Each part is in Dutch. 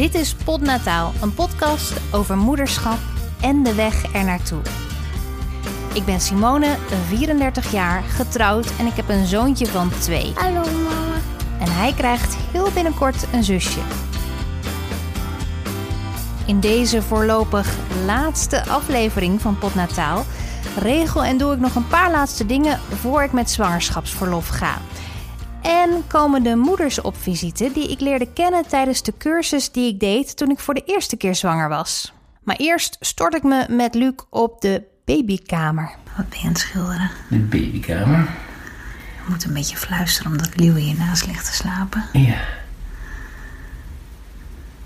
Dit is Podnataal, een podcast over moederschap en de weg ernaartoe. Ik ben Simone, 34 jaar, getrouwd en ik heb een zoontje van twee. Hallo mama. En hij krijgt heel binnenkort een zusje. In deze voorlopig laatste aflevering van Podnataal regel en doe ik nog een paar laatste dingen voor ik met zwangerschapsverlof ga. En komen de moeders op visite die ik leerde kennen tijdens de cursus die ik deed toen ik voor de eerste keer zwanger was. Maar eerst stort ik me met Luc op de babykamer. Wat ben je aan het schilderen? De babykamer. Je moet een beetje fluisteren omdat Liewe hiernaast ligt te slapen. Ja.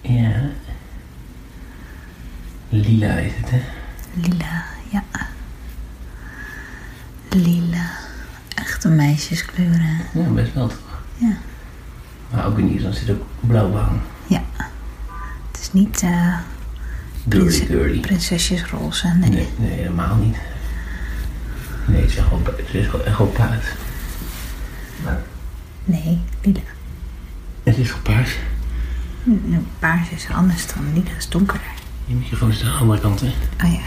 Ja. Lila is het, hè? Lila, ja. Lila. Echte meisjeskleuren. Ja, best wel toch? Ja. Maar ook in Ierland zit ook blauw behang. Ja. Het is niet eh Dirty, dirty. prinsesjesroze. Nee. Nee, nee, helemaal niet. Nee, het is echt wel, het is echt. Maar Nee, lila. het is wel paars. Hm, Paars is anders dan lila, is donkerder. Je microfoon is aan de andere kant, hè? Oh ja.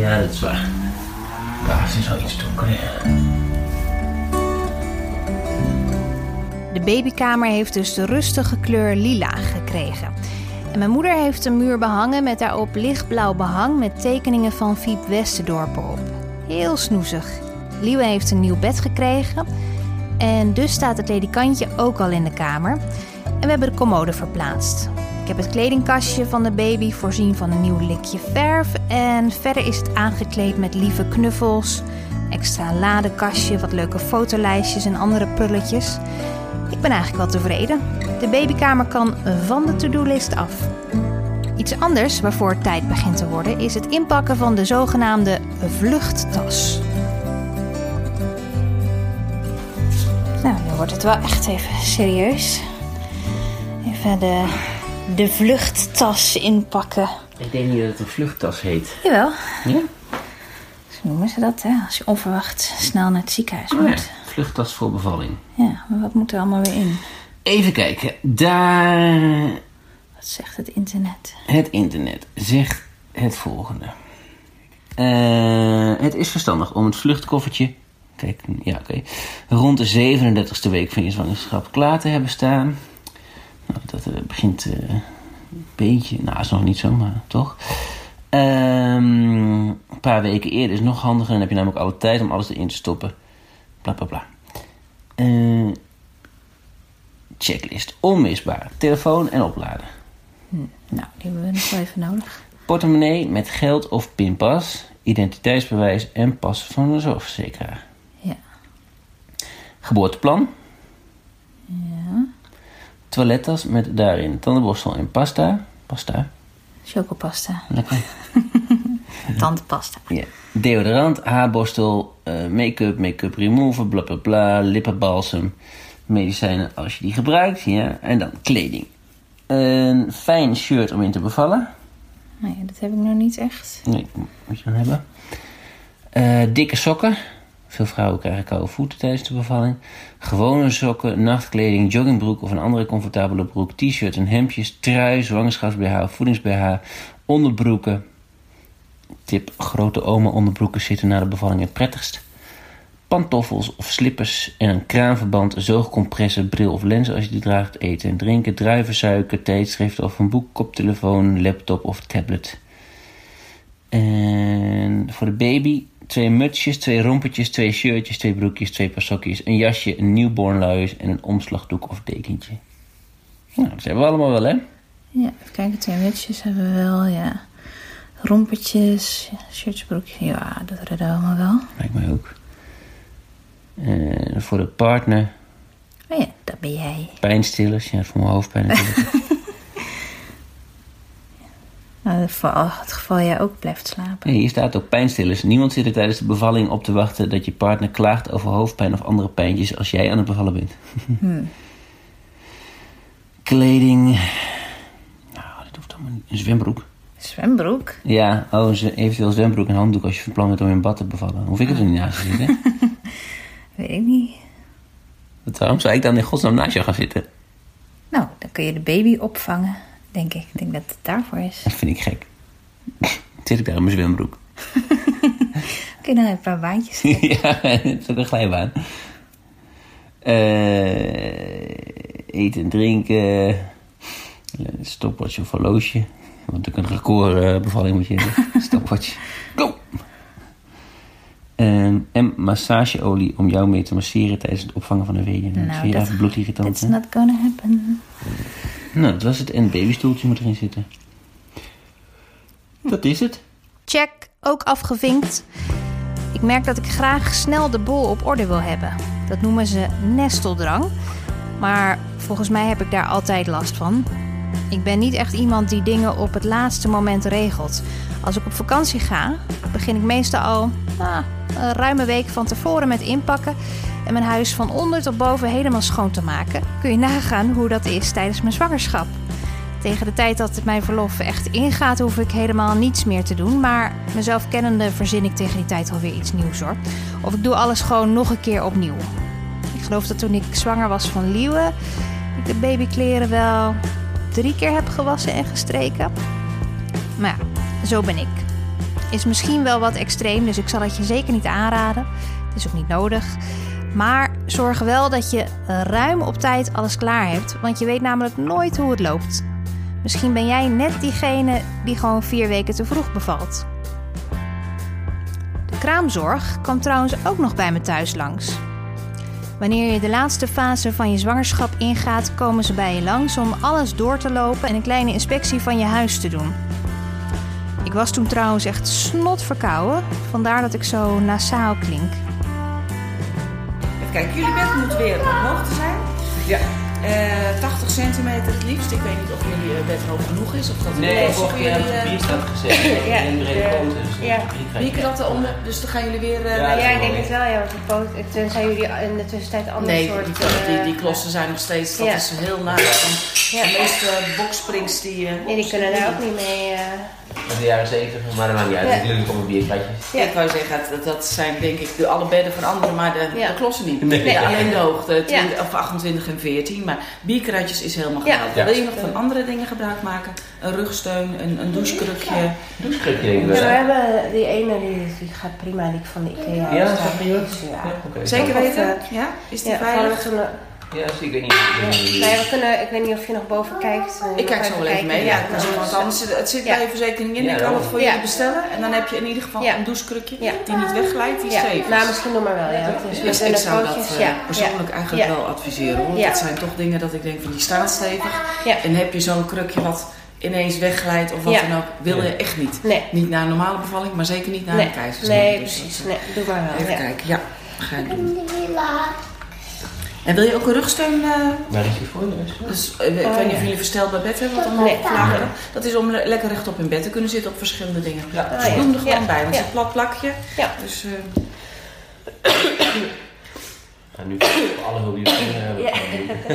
Ja, dat is waar. Paars is al iets donkerder. De babykamer heeft dus de rustige kleur lila gekregen. En mijn moeder heeft een muur behangen met daarop lichtblauw behang met tekeningen van Fiep Westendorp erop. Heel snoezig. Liewe heeft een nieuw bed gekregen en dus staat het ledikantje ook al in de kamer. En we hebben de commode verplaatst. Ik heb het kledingkastje van de baby voorzien van een nieuw likje verf en verder is het aangekleed met lieve knuffels, extra ladekastje, wat leuke fotolijstjes en andere prulletjes. Ik ben eigenlijk wel tevreden. De babykamer kan van de to-do-list af. Iets anders waarvoor het tijd begint te worden is het inpakken van de zogenaamde vluchttas. Nou, nu wordt het wel echt even serieus. Even de, de vluchttas inpakken. Ik denk niet dat het een vluchttas heet. Jawel, Ja? zo noemen ze dat, hè? Als je onverwacht snel naar het ziekenhuis Ja, moet. vluchttas voor bevalling. Ja, maar wat moet er allemaal weer in? Even kijken. Daar Wat zegt het internet? Het internet zegt het volgende. Eh, het is verstandig om het vluchtkoffertje kijk, ja, oké, rond de 37e week van je zwangerschap klaar te hebben staan. Nou, dat eh, begint eh, een beetje, nou is nog niet zo, maar toch. Ehm, een paar weken eerder is nog handiger. Dan heb je namelijk alle tijd om alles erin te stoppen. Bla bla bla. Eh, checklist. Onmisbaar. Telefoon en opladen. Nou, die hebben we nog wel even nodig. Portemonnee met geld of pinpas, identiteitsbewijs en pas van de zorgverzekeraar. Ja. Geboorteplan, Ja. Toilettas met daarin tandenborstel en pasta. Pasta, Chocopasta. lekker. Tandpasta. Ja. Deodorant, haarborstel, eh, make-up, make-up remover, bla bla bla, lippenbalsem, medicijnen als je die gebruikt. Ja. En dan kleding. Een fijn shirt om in te bevallen. Nee, dat heb ik nog niet echt. Nee, moet je dan hebben. Eh, dikke sokken. Veel vrouwen krijgen koude voeten tijdens de bevalling. Gewone sokken, nachtkleding, joggingbroek of een andere comfortabele broek, t-shirt en hemdjes, trui, zwangerschaps-BH, voedings-BH, onderbroeken. Tip, grote oma onderbroeken zitten na de bevalling het prettigst. Pantoffels of slippers en een kraanverband, zoogcompressen, bril of lens als je die draagt, eten en drinken, druivensuiker, tijdschrift of een boek, koptelefoon, laptop of tablet. En voor de baby twee mutsjes, twee rompertjes, twee shirtjes, twee broekjes, twee paar sokjes, een jasje, een newborn luiers en een omslagdoek of dekentje. Nou, dat hebben we allemaal wel, hè? Ja, even kijken. Twee mutsjes hebben we wel, ja. Rompertjes, ja, shirtjes, broekjes. Ja, dat redden we allemaal wel. Lijkt mij ook. En voor de partner, Oh ja, dat ben jij. pijnstillers. Ja, voor mijn hoofdpijn natuurlijk. Nou, voor het geval jij ook blijft slapen. Nee, hier staat ook pijnstillers. Niemand zit er tijdens de bevalling op te wachten dat je partner klaagt over hoofdpijn of andere pijntjes als jij aan het bevallen bent. Kleding. Nou, dat hoeft allemaal niet. Een zwembroek. Zwembroek? Ja, oh, ze- eventueel zwembroek en handdoek als je van plan bent om in bad te bevallen. Hoef ik het er niet naast te zitten. Weet ik niet. Waarom zou ik dan in godsnaam naast jou gaan zitten? Nou, dan kun je de baby opvangen, denk ik. Ik denk dat het daarvoor is. Dat vind ik gek. Zit ik daar in mijn zwembroek? Je dan een paar baantjes ja, het is ook een glijbaan. Eh, eten en drinken. Stopwatch of horloge. Want ook een recordbevalling moet je hebben. Stopwatch. Go! Ehm, en massageolie om jou mee te masseren tijdens het opvangen van de weeën. Nou, dat je dat- bloedirritant, It's hè? not gonna happen. Nou, dat was het. En babystoeltje moet erin zitten. Dat is het. Check, ook afgevinkt. Ik merk dat ik graag snel de bol op orde wil hebben. Dat noemen ze nesteldrang. Maar volgens mij heb ik daar altijd last van. Ik ben niet echt iemand die dingen op het laatste moment regelt. Als ik op vakantie ga, begin ik meestal al nou, een ruime week van tevoren met inpakken en mijn huis van onder tot boven helemaal schoon te maken. Kun je nagaan hoe dat is tijdens mijn zwangerschap. Tegen de tijd dat mijn verlof echt ingaat, hoef ik helemaal niets meer te doen. Maar mezelf kennende verzin ik tegen die tijd alweer iets nieuws hoor. Of ik doe alles gewoon nog een keer opnieuw. Ik geloof dat toen ik zwanger was van Liewe, ik de babykleren wel drie keer heb gewassen en gestreken. Maar ja, zo ben ik. Is misschien wel wat extreem, dus ik zal het je zeker niet aanraden. Het is ook niet nodig. Maar zorg wel dat je ruim op tijd alles klaar hebt, want je weet namelijk nooit hoe het loopt. Misschien ben jij net diegene die gewoon vier weken te vroeg bevalt. De kraamzorg kwam trouwens ook nog bij me thuis langs. Wanneer je de laatste fase van je zwangerschap ingaat, komen ze bij je langs om alles door te lopen en een kleine inspectie van je huis te doen. Ik was toen trouwens echt snot verkouden, vandaar dat ik zo nasaal klink. Even kijken, jullie bed moet weer op hoogte zijn. Ja. Eh 80 centimeter het liefst. Ik weet niet of jullie eh, bed hoog genoeg is. Of dat Nee, of vorige keer ik eh, vier staat gezet. Ja, En de- poten. Dus ja. dat om, dus dan gaan jullie weer... eh, Ja, Ja, ik denk het wel, ja, want poot, tenzij jullie in de tussentijd andere Nee, soort... die, die, die, klossen zijn nog steeds, dat Ja. is heel naar. En Ja. De meeste boksprings die... eh, Nee, die kunnen daar ook niet mee... Uit de jaren 70, maar dat maakt niet uit. Ja. Jullie komen bierkratjes. Ja. Ik wou zeggen, dat, dat zijn denk ik de, alle bedden van anderen, maar de, Ja. de klossen niet. Nee. Ja, alleen de hoogte, Ja. 20, of 28 en 14. Maar bierkratjes is helemaal geweldig. Ja. Wil je nog van andere dingen gebruik maken? Een rugsteun, een, een douchekrukje. Douchekrukje denk ik Ja, wel. we hebben die ene, die, die gaat prima, die van de Ikea. Ja, dat is prima. Dus. Zeker weten? eh, Ja? Is die Ja, veilig? Ja, dus ik weet niet. Ik weet niet. Nee, we kunnen, ik weet niet of je nog boven kijkt. Ik kijk zo wel even mee. Ja, want anders zit, het zit Ja. bij je verzekering in. Ja, ik kan het voor Ja. je bestellen. En dan heb je in ieder geval Ja. een douchekrukje Ja. die niet wegglijdt, die Ja, stevig nou is. misschien nog maar wel, ja. Dus met ik zou dat eh, ja. persoonlijk ja. eigenlijk Ja. wel adviseren. Want Ja. dat zijn toch dingen dat ik denk van die staan stevig. Ja. En heb je zo'n krukje wat ineens wegglijdt of wat Ja. dan ook, wil je Ja. echt niet. Nee. Niet naar een normale bevalling, maar zeker niet naar Nee, een keizersnede. nee precies. Nee, doe maar eh, wel. Even ja. kijken, ja. Ga ik doen. En wil je ook een rugsteun? eh, Waar is die voor? Dus? dus, eh, ik weet niet of jullie verstelbaar bed hebben wat omhoog Nee. vlakken. Dat is om le- lekker rechtop in bed te kunnen zitten op verschillende dingen. Ja. Dus Ah, ik ja. doe hem er gewoon Ja. bij, want het Ja. is een plat plakje. Ja. Dus eh, Nou, nu voor alle hulp die we kunnen hebben.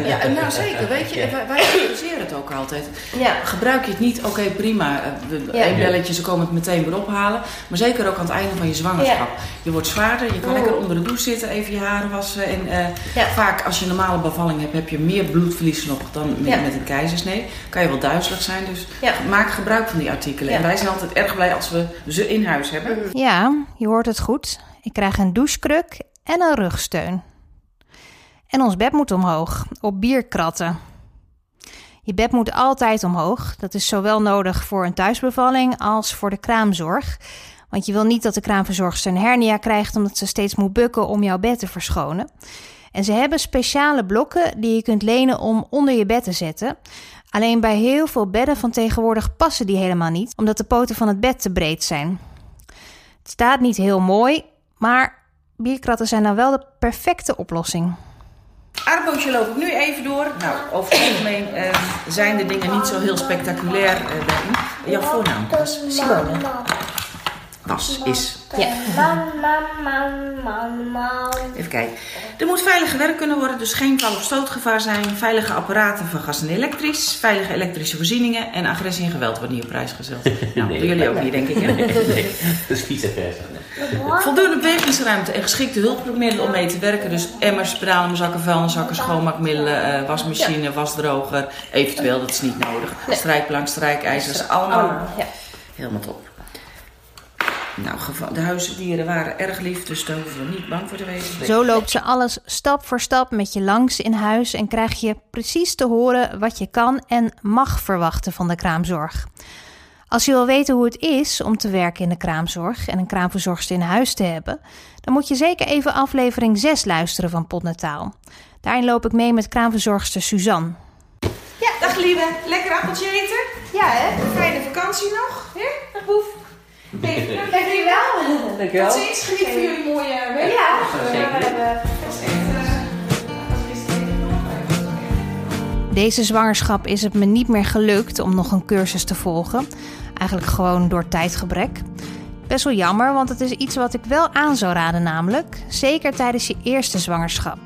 Ja. ja, en nou zeker, weet je, Ja. wij, wij adviseren het ook altijd. Ja. Gebruik je het niet, oké prima, eh, de- Ja. één belletje, ze komen het meteen weer ophalen. Maar zeker ook aan het einde van je zwangerschap. Je wordt zwaarder, je kan lekker onder de douche zitten, even je haren wassen. En eh, Ja. vaak als je een normale bevalling hebt, heb je meer bloedverlies nog dan met, Ja. met een keizersnee. Kan je wel duizelig zijn, dus Ja. maak gebruik van die artikelen. Ja. En wij zijn altijd erg blij als we ze in huis hebben. Ja, je hoort het goed. Ik krijg een douchekruk en een rugsteun. En ons bed moet omhoog, op bierkratten. Je bed moet altijd omhoog. Dat is zowel nodig voor een thuisbevalling als voor de kraamzorg. Want je wil niet dat de kraamverzorgster een hernia krijgt omdat ze steeds moet bukken om jouw bed te verschonen. En ze hebben speciale blokken die je kunt lenen om onder je bed te zetten. Alleen bij heel veel bedden van tegenwoordig passen die helemaal niet, omdat de poten van het bed te breed zijn. Het staat niet heel mooi, maar bierkratten zijn dan wel de perfecte oplossing. Aardbootje loop ik nu even door. Nou, over het algemeen eh, zijn de dingen niet zo heel spectaculair eh, daarin. Jouw voornaam was Simone. was, is. Ja. Even kijken. Er moet veilig gewerkt kunnen worden, dus geen val- of stootgevaar zijn. Veilige apparaten van gas en elektrisch. Veilige elektrische voorzieningen. En agressie en geweld wordt niet op prijs gesteld. Nou, Nee. doen jullie ook niet, denk ik. Hè? Nee, dat is vice versa. Voldoende bewegingsruimte en geschikte hulpmiddelen om mee te werken. Dus emmers, spiraalzakken, vuilniszakken, schoonmaakmiddelen, uh, wasmachine, wasdroger. Eventueel, dat is niet nodig. Strijkplank, strijkijzers, allemaal. Ja. Helemaal top. Nou, de huisdieren waren erg lief, dus daar hoeven we niet bang voor te wezen. Zo loopt ze alles stap voor stap met je langs in huis en krijg je precies te horen wat je kan en mag verwachten van de kraamzorg. Als je wil weten hoe het is om te werken in de kraamzorg en een kraamverzorgster in huis te hebben, dan moet je zeker even aflevering 6 luisteren van Potnataal. Daarin loop ik mee met kraamverzorgster Suzanne. Ja, dag lieve. Lekker appeltje eten? Ja, hè? Fijne vakantie nog? Ja, dag boef. Dankjewel. Dankjewel. Tot ziens. Geniet van jullie mooie week. Ja, we hebben... Deze zwangerschap is het me niet meer gelukt om nog een cursus te volgen. Eigenlijk gewoon door tijdgebrek. Best wel jammer, want het is iets wat ik wel aan zou raden, namelijk. Zeker tijdens je eerste zwangerschap.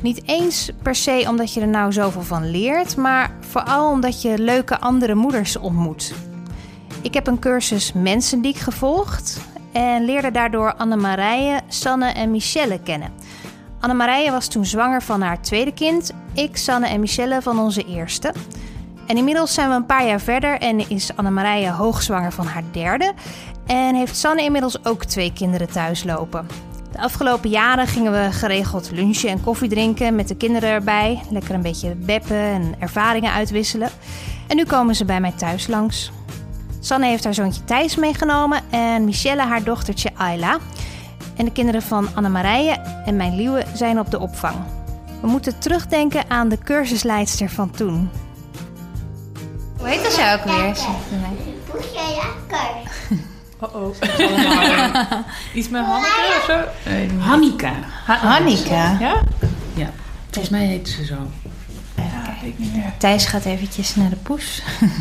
Niet eens per se omdat je er nou zoveel van leert, maar vooral omdat je leuke andere moeders ontmoet. Ik heb een cursus Mensendiek gevolgd en leerde daardoor Annemarije, Sanne en Michelle kennen. Annemarije was toen zwanger van haar tweede kind, ik, Sanne en Michelle van onze eerste. En inmiddels zijn we een paar jaar verder en is Annemarije hoogzwanger van haar derde. En heeft Sanne inmiddels ook twee kinderen thuis lopen. De afgelopen jaren gingen we geregeld lunchen en koffie drinken met de kinderen erbij. Lekker een beetje beppen en ervaringen uitwisselen. En nu komen ze bij mij thuis langs. Sanne heeft haar zoontje Thijs meegenomen en Michelle haar dochtertje Ayla. En de kinderen van Annemarije en mijn Liewe zijn op de opvang. We moeten terugdenken aan de cursusleidster van toen. Hoe heet dat jou ook weer? Oh oh. Iets met Hanneke of zo? Nee, Hannika. Hannika? Ja? Ja. Volgens mij heet ze zo. Ja, weet ik niet meer. Thijs gaat eventjes naar de poes.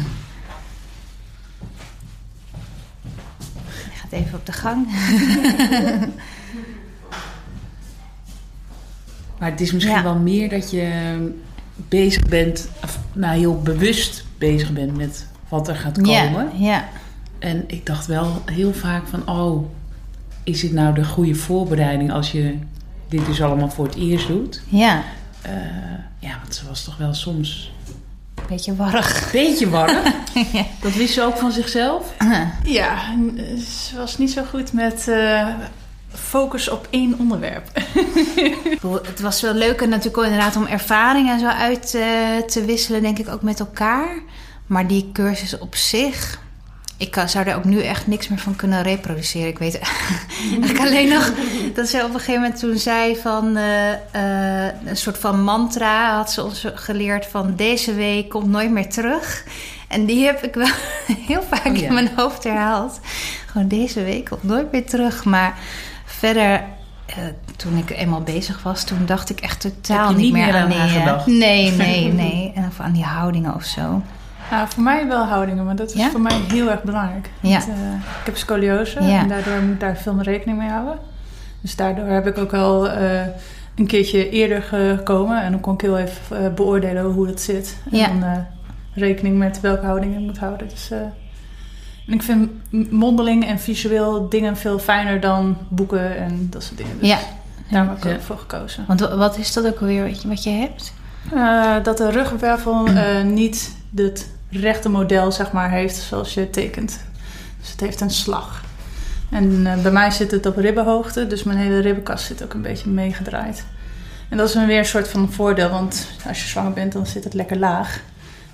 gaat even op de gang. Maar het is misschien Ja. wel meer dat je bezig bent, of, nou heel bewust bezig bent met wat er gaat komen. Ja, ja. En ik dacht wel heel vaak van, oh, is dit nou de goede voorbereiding als je dit dus allemaal voor het eerst doet? ja. Eh, ja, want ze was toch wel soms Beetje warrig. beetje warm. Dat wist ze ook van zichzelf. Ja, ze was niet zo goed met eh, focus op één onderwerp. Het was wel leuk en natuurlijk ook inderdaad om ervaringen zo uit eh, te wisselen, denk ik ook met elkaar. Maar die cursus op zich, ik kan- zou er ook nu echt niks meer van kunnen reproduceren. Ik weet eigenlijk alleen nog dat ze op een gegeven moment toen zei van eh, eh, een soort van mantra had ze ons geleerd van deze week komt nooit meer terug. En die heb ik wel heel vaak Oh ja. in mijn hoofd herhaald. Gewoon deze week komt nooit meer terug. Maar verder, eh, toen ik eenmaal bezig was, toen dacht ik echt totaal niet, niet meer aan aan die... eh, nee, nee, nee. En of aan die houdingen of zo. Ja, voor mij wel houdingen, maar dat is Ja? voor mij heel erg belangrijk. Ja. Want, eh, ik heb scoliose Ja. en daardoor moet ik daar veel meer rekening mee houden. Dus daardoor heb ik ook al eh, een keertje eerder gekomen en dan kon ik heel even eh, beoordelen hoe dat zit. En dan rekening met welke houding ik moet houden. Dus, en ik vind mondeling en visueel dingen veel fijner dan boeken en dat soort dingen. Dus Ja. daar heb ik ook voor gekozen. Want wa- wat is dat ook alweer wat je, wat je hebt? Dat de ruggenwervel niet het rechte model zeg maar, heeft zoals je tekent. Dus het heeft een slag. En eh, bij mij zit het op ribbenhoogte, dus mijn hele ribbenkast zit ook een beetje meegedraaid. En dat is weer een soort van voordeel, want als je zwanger bent, dan zit het lekker laag.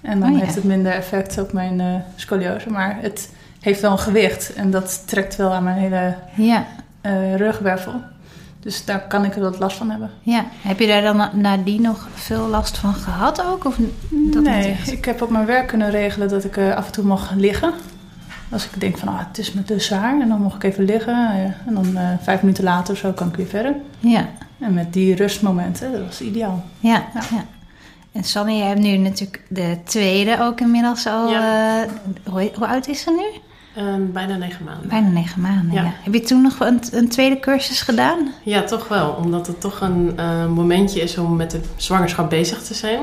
En dan Oh ja. heeft het minder effect op mijn eh, scoliose. Maar het heeft wel een gewicht en dat trekt wel aan mijn hele Ja, eh rugwervel. Dus daar kan ik er wat last van hebben. ja. Heb je daar dan na- nadien nog veel last van gehad ook? Of dat nee, ik heb op mijn werk kunnen regelen dat ik eh, af en toe mag liggen. Als ik denk van, ah, het is me te zwaar. En dan mag ik even liggen. eh, en dan eh, vijf minuten later of zo kan ik weer verder. Ja, En met die rustmomenten, dat was ideaal. ja, ja. En Sanne, jij hebt nu natuurlijk de tweede ook inmiddels al. Ja. eh, hoe, hoe oud is ze nu? Ehm, bijna negen maanden. Bijna negen maanden, ja. Ja. Heb je toen nog een, een tweede cursus gedaan? Ja, toch wel. Omdat het toch een eh, momentje is om met de zwangerschap bezig te zijn.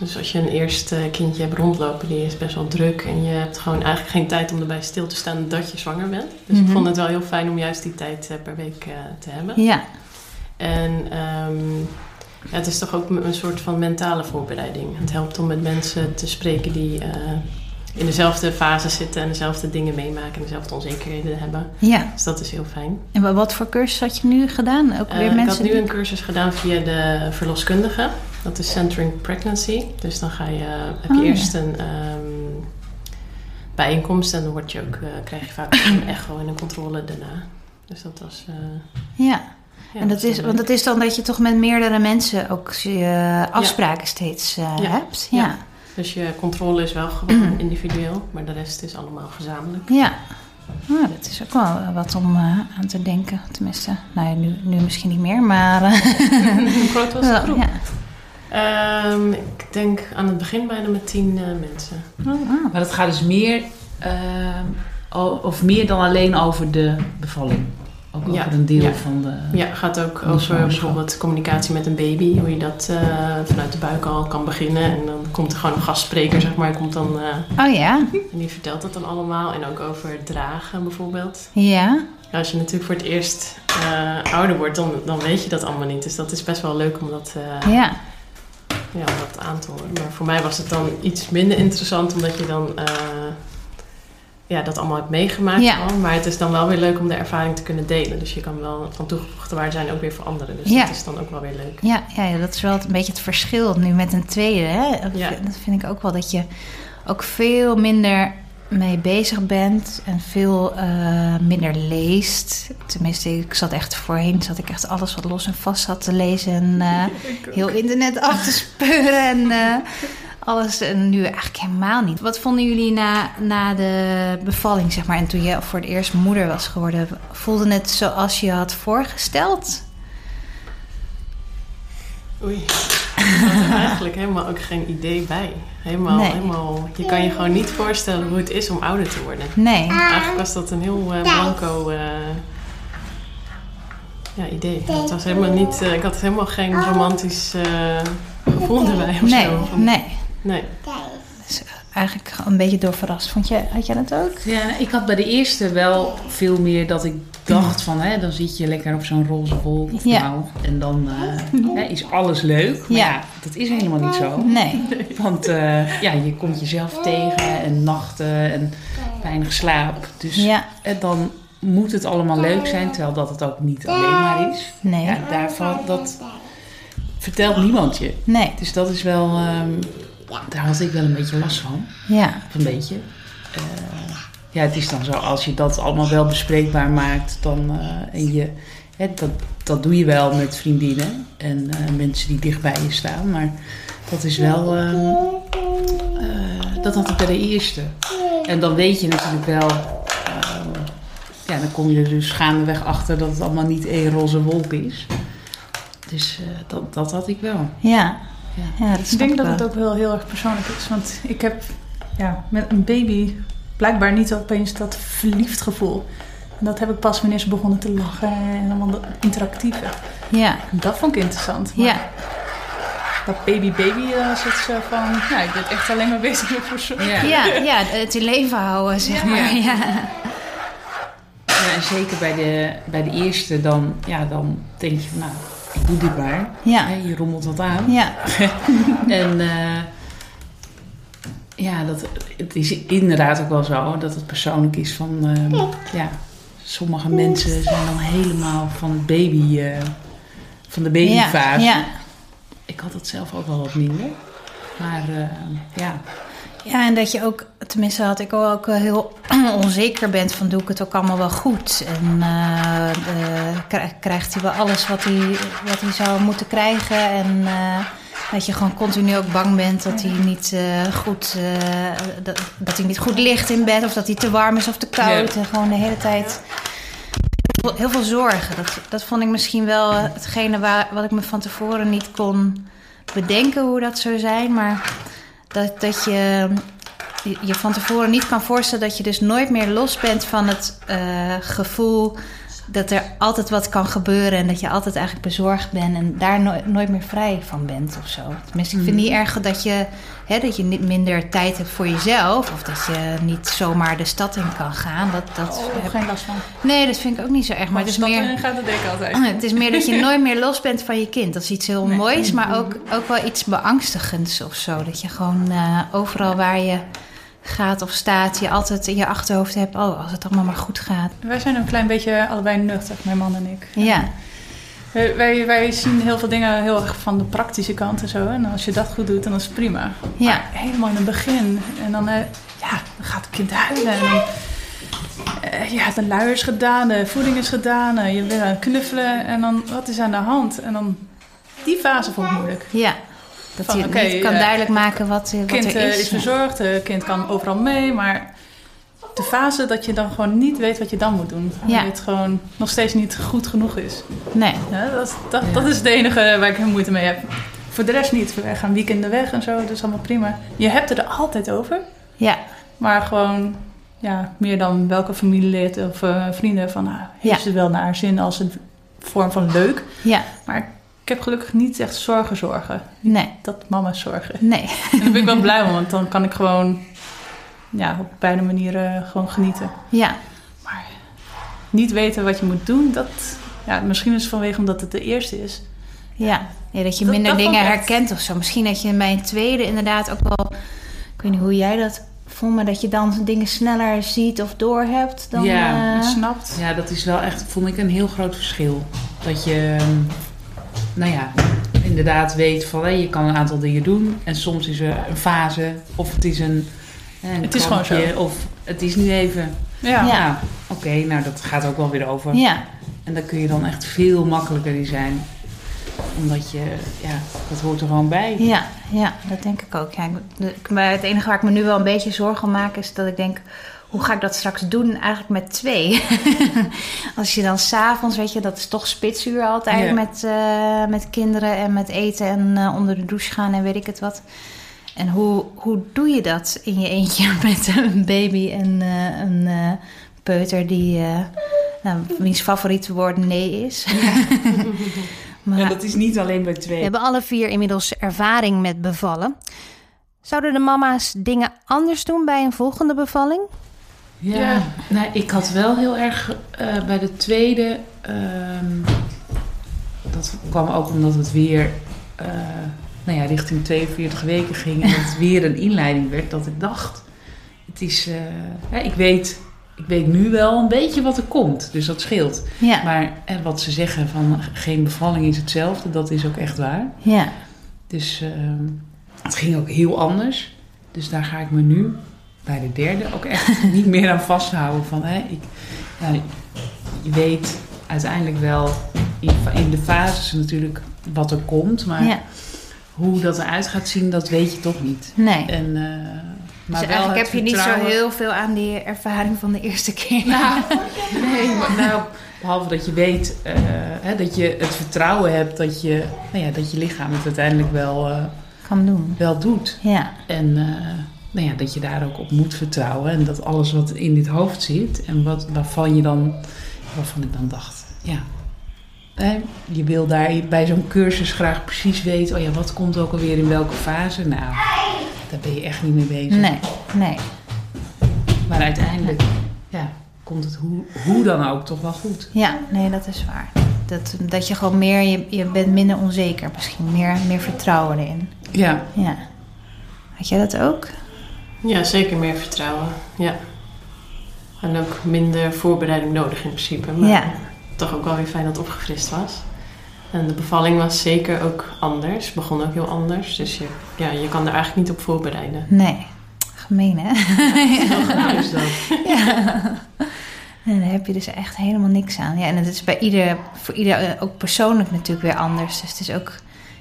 Dus als je een eerste kindje hebt rondlopen, die is best wel druk. En je hebt gewoon eigenlijk geen tijd om erbij stil te staan dat je zwanger bent. Dus Mhm. ik vond het wel heel fijn om juist die tijd eh, per week eh, te hebben. Ja, En ehm, ja, het is toch ook een soort van mentale voorbereiding. Het helpt om met mensen te spreken die in dezelfde fase zitten en dezelfde dingen meemaken en dezelfde onzekerheden hebben. ja. Dus dat is heel fijn. En wa- wat voor cursus had je nu gedaan? Ook Eh, weer ik mensen had nu die- een cursus gedaan via de verloskundige. Dat is Centering Pregnancy. Dus dan ga je, heb je Oh, ja. eerst een ehm, bijeenkomst en dan word je ook, eh, krijg je vaak een echo en een controle daarna. Dus dat was. eh, Ja, ja, en dat is, want dat is dan dat je toch met meerdere mensen ook je afspraken steeds eh, hebt. Ja. Dus je controle is wel gewoon individueel, maar de rest is allemaal gezamenlijk. Ja. Nou, dat is ook wel wat om eh, aan te denken. Tenminste, nou ja, nu, nu misschien niet meer, maar... eh, Hoe groot was de wel, groep? ja. Ehm, ik denk aan het begin bijna met tien eh, mensen. Maar dat gaat dus meer, ehm, of meer dan alleen over de bevalling. Ook Ja, over een deel ja. van de... Ja, het gaat ook over bijvoorbeeld communicatie met een baby. Hoe je dat eh, vanuit de buik al kan beginnen. En dan komt er gewoon een gastspreker, zeg maar. Komt dan, eh, Oh ja, en die vertelt dat dan allemaal. En ook over dragen bijvoorbeeld. ja. Als je natuurlijk voor het eerst eh, ouder wordt, dan, dan weet je dat allemaal niet. Dus dat is best wel leuk om dat, eh, Ja, ja, om dat aan te horen. Maar voor mij was het dan iets minder interessant, omdat je dan... eh, ja, dat allemaal hebt meegemaakt Ja. al. Maar het is dan wel weer leuk om de ervaring te kunnen delen. Dus je kan wel van toegevoegde waarde zijn ook weer voor anderen. Dus Ja. dat is dan ook wel weer leuk. ja, ja, ja, dat is wel een beetje het verschil nu met een tweede. Hè? Dat Ja. vind- Dat vind ik ook wel, dat je ook veel minder mee bezig bent en veel eh, minder leest. Tenminste, ik zat echt voorheen, zat ik echt alles wat los en vast zat te lezen en eh, heel internet af te speuren en eh, alles. En nu eigenlijk helemaal niet. Wat vonden jullie na, na de bevalling, zeg maar, en toen je voor het eerst moeder was geworden? Voelde het zoals je had voorgesteld? Oei. Ik had er eigenlijk helemaal ook geen idee bij. Helemaal, Nee. helemaal, je kan je gewoon niet voorstellen hoe het is om ouder te worden. Nee. Eigenlijk was dat een heel eh, blanco eh, ja, idee. Het was helemaal niet, eh, ik had helemaal geen romantisch eh, gevoel erbij of Nee, zo. Nee. Nee. Dus eigenlijk een beetje door verrast. Vond jij, had jij dat ook? Ja, ik had bij de eerste wel veel meer dat ik dacht van, hè, dan zit je lekker op zo'n roze wolk Ja. nou, en dan eh, hè, is alles leuk. Maar Ja. ja. dat is helemaal niet zo. Nee. Want eh, ja, je komt jezelf tegen en nachten en weinig slaap. Dus Ja. eh, dan moet het allemaal leuk zijn, terwijl dat het ook niet alleen maar is. Nee. Ja, daarvan, dat vertelt niemand je. Nee. Dus dat is wel, ehm, daar had ik wel een beetje last van. Ja. Of een beetje. Eh, ja, het is dan zo, als je dat allemaal wel bespreekbaar maakt, dan eh, en je, hè, dat, dat doe je wel met vriendinnen en eh, mensen die dicht bij je staan. Maar dat is wel, ehm, eh, dat had ik bij de eerste. En dan weet je natuurlijk wel, ehm, ja, dan kom je er dus gaandeweg achter dat het allemaal niet één roze wolk is. Dus dat, dat had ik wel. Ja. Ja. Ja, dat Ik denk ik dat het ook wel heel erg persoonlijk is. Want ik heb ja, met een baby blijkbaar niet opeens dat verliefd gevoel. En dat heb ik pas wanneer ze begonnen te lachen en allemaal dat interactieve. Ja. En dat vond ik interessant. Maar Ja. Dat baby-baby uh, zit zo van... Ja, ik ben echt alleen maar bezig met verzorgen. Ja. Ja, ja, het in leven houden, zeg maar. Ja. Ja, en zeker bij de, bij de eerste, dan, ja, dan denk je van, nou, maar. Ja. Hè, je rommelt wat aan. Ja. En eh, ja, dat, het is inderdaad ook wel zo dat het persoonlijk is van, eh, ja, sommige mensen zijn dan helemaal van het baby, eh, van de babyfase. Ja. Ik had het zelf ook wel wat minder. Maar eh, ja, Ja, en dat je ook, tenminste had ik ook heel onzeker bent van doe ik het ook allemaal wel goed. En eh, eh, krij- krijgt hij wel alles wat hij, wat hij zou moeten krijgen. En eh, dat je gewoon continu ook bang bent dat hij niet goed, dat, dat hij niet goed ligt in bed. Of dat hij te warm is of te koud. Ja. En gewoon de hele tijd heel veel, heel veel zorgen. Dat, dat vond ik misschien wel hetgene waar, wat ik me van tevoren niet kon bedenken hoe dat zou zijn. Maar dat, dat je je van tevoren niet kan voorstellen dat je dus nooit meer los bent van het eh, gevoel dat er altijd wat kan gebeuren en dat je altijd eigenlijk bezorgd bent en daar no- nooit meer vrij van bent of zo. Tenminste, ik vind niet erg dat je, hè, dat je niet minder tijd hebt voor jezelf of dat je niet zomaar de stad in kan gaan. Dat, dat Oh, heb- geen last van. Nee, dat vind ik ook niet zo erg. Maar het is meer. gaat denk ik altijd. Het is meer dat je nooit meer los bent van je kind. Dat is iets heel moois, maar ook, ook wel iets beangstigends of zo. Dat je gewoon eh, overal waar je gaat of staat, je altijd in je achterhoofd hebt: oh, als het allemaal maar goed gaat. Wij zijn een klein beetje allebei nuchter, mijn man en ik. Ja, Wij, wij, wij zien heel veel dingen heel erg van de praktische kant en zo. En als je dat goed doet, dan is het prima. ja, Maar helemaal in het begin. En dan, eh, ja, dan gaat het kind huilen. En dan, eh, ja, de luier is gedaan, de voeding is gedaan. eh, je bent aan het knuffelen. En dan, wat is aan de hand? En dan, die fase vond ik moeilijk. ja. Dat Van, je niet kan eh, duidelijk maken wat, eh, Het wat kind er eh, is. is verzorgd, het kind kan overal mee. Maar de fase dat je dan gewoon niet weet wat je dan moet doen. Ja. Dat het gewoon nog steeds niet goed genoeg is. Nee, Ja, dat, dat, dat is het enige waar ik moeite mee heb. Voor de rest niet. We gaan weekenden weg en zo, dat is allemaal prima. Je hebt het er altijd over. ja, Maar gewoon, ja, meer dan welke familielid of vrienden van, nou, heeft Ja. ze wel naar haar zin als een vorm van leuk. ja, Maar ik heb gelukkig niet echt zorgen zorgen. nee, Dat mama's zorgen. nee. En daar ben ik wel blij om, want dan kan ik gewoon, ja, op beide manieren gewoon genieten. Ja, Maar niet weten wat je moet doen, dat, ja, misschien is het vanwege omdat het de eerste is. Ja, ja dat je Dat- minder dat dingen herkent of zo. Misschien dat je bij een tweede inderdaad ook wel... Ik weet niet hoe jij dat vond, maar dat je dan dingen sneller ziet of doorhebt dan... Ja, Het snapt. Ja, dat is wel echt, vond ik, een heel groot verschil. Dat je, nou ja, inderdaad weet van hé, je kan een aantal dingen doen. En soms is er een fase, of het is een, een Het is gewoon zo. Of het is nu even. Ja. Ja, oké, nou dat gaat ook wel weer over. ja, En daar kun je dan echt veel makkelijker in zijn. Omdat je, ja, dat hoort er gewoon bij. ja, ja, dat denk ik ook. Ja, ik- maar het enige waar ik me nu wel een beetje zorgen om maak... is dat ik denk, hoe ga ik dat straks doen eigenlijk met twee? Als je dan s'avonds, weet je, dat is toch spitsuur altijd... Ja. Met, eh, met kinderen en met eten en eh, onder de douche gaan en weet ik het wat... En hoe, hoe doe je dat in je eentje met een baby en eh, een peuter die, nou, wiens favoriete woord nee is? maar dat is niet alleen bij we twee. hebben alle vier inmiddels ervaring met bevallen. Zouden de mama's dingen anders doen bij een volgende bevalling? Ja, Ja. nou, ik had wel heel erg eh, bij de tweede. ehm, dat kwam ook omdat het weer eh, nou ja, richting 42 weken ging en het weer een inleiding werd. Dat ik dacht, het is, eh, ik, weet, ik weet nu wel een beetje wat er komt, dus dat scheelt. Ja, Maar en wat ze zeggen van geen bevalling is hetzelfde, dat is ook echt waar. ja, Dus ehm, het ging ook heel anders. Dus daar ga ik me nu bij de derde ook echt niet meer aan vasthouden. Van, hè, ik, ja, je weet uiteindelijk wel in, in de fases natuurlijk wat er komt. Maar ja. hoe dat eruit gaat zien, dat weet je toch niet. Nee. En, eh, maar dus eigenlijk heb je niet zo heel veel aan die ervaring van de eerste keer. Nou, nee, maar nou, behalve dat je weet eh, hè, dat je het vertrouwen hebt dat je, nou ja, dat je lichaam het uiteindelijk wel, eh, Kan doen. wel doet. Ja, En eh, nou ja, dat je daar ook op moet vertrouwen. En dat alles wat in dit hoofd zit en wat, waarvan je dan, waarvan ik dan dacht, ja. Hè, je wil daar bij zo'n cursus graag precies weten, oh ja, wat komt ook alweer in welke fase. Nou, daar ben je echt niet mee bezig. nee, nee. Maar uiteindelijk, ja, komt het hoe, hoe dan ook toch wel goed. Ja, nee, dat is waar. Dat, dat je gewoon meer, je, je bent minder onzeker misschien. Meer, meer vertrouwen erin. Ja, Ja. Had jij dat ook? Ja, zeker meer vertrouwen. Ja. En ook minder voorbereiding nodig in principe. Maar Ja. toch ook wel weer fijn dat het opgefrist was. En de bevalling was zeker ook anders. Begon ook heel anders. Dus je, ja, je kan er eigenlijk niet op voorbereiden. Nee. Gemeen, hè? nou is dat. En daar heb je dus echt helemaal niks aan. Ja, en het is bij ieder, voor ieder eh, ook persoonlijk natuurlijk weer anders. Dus het is ook,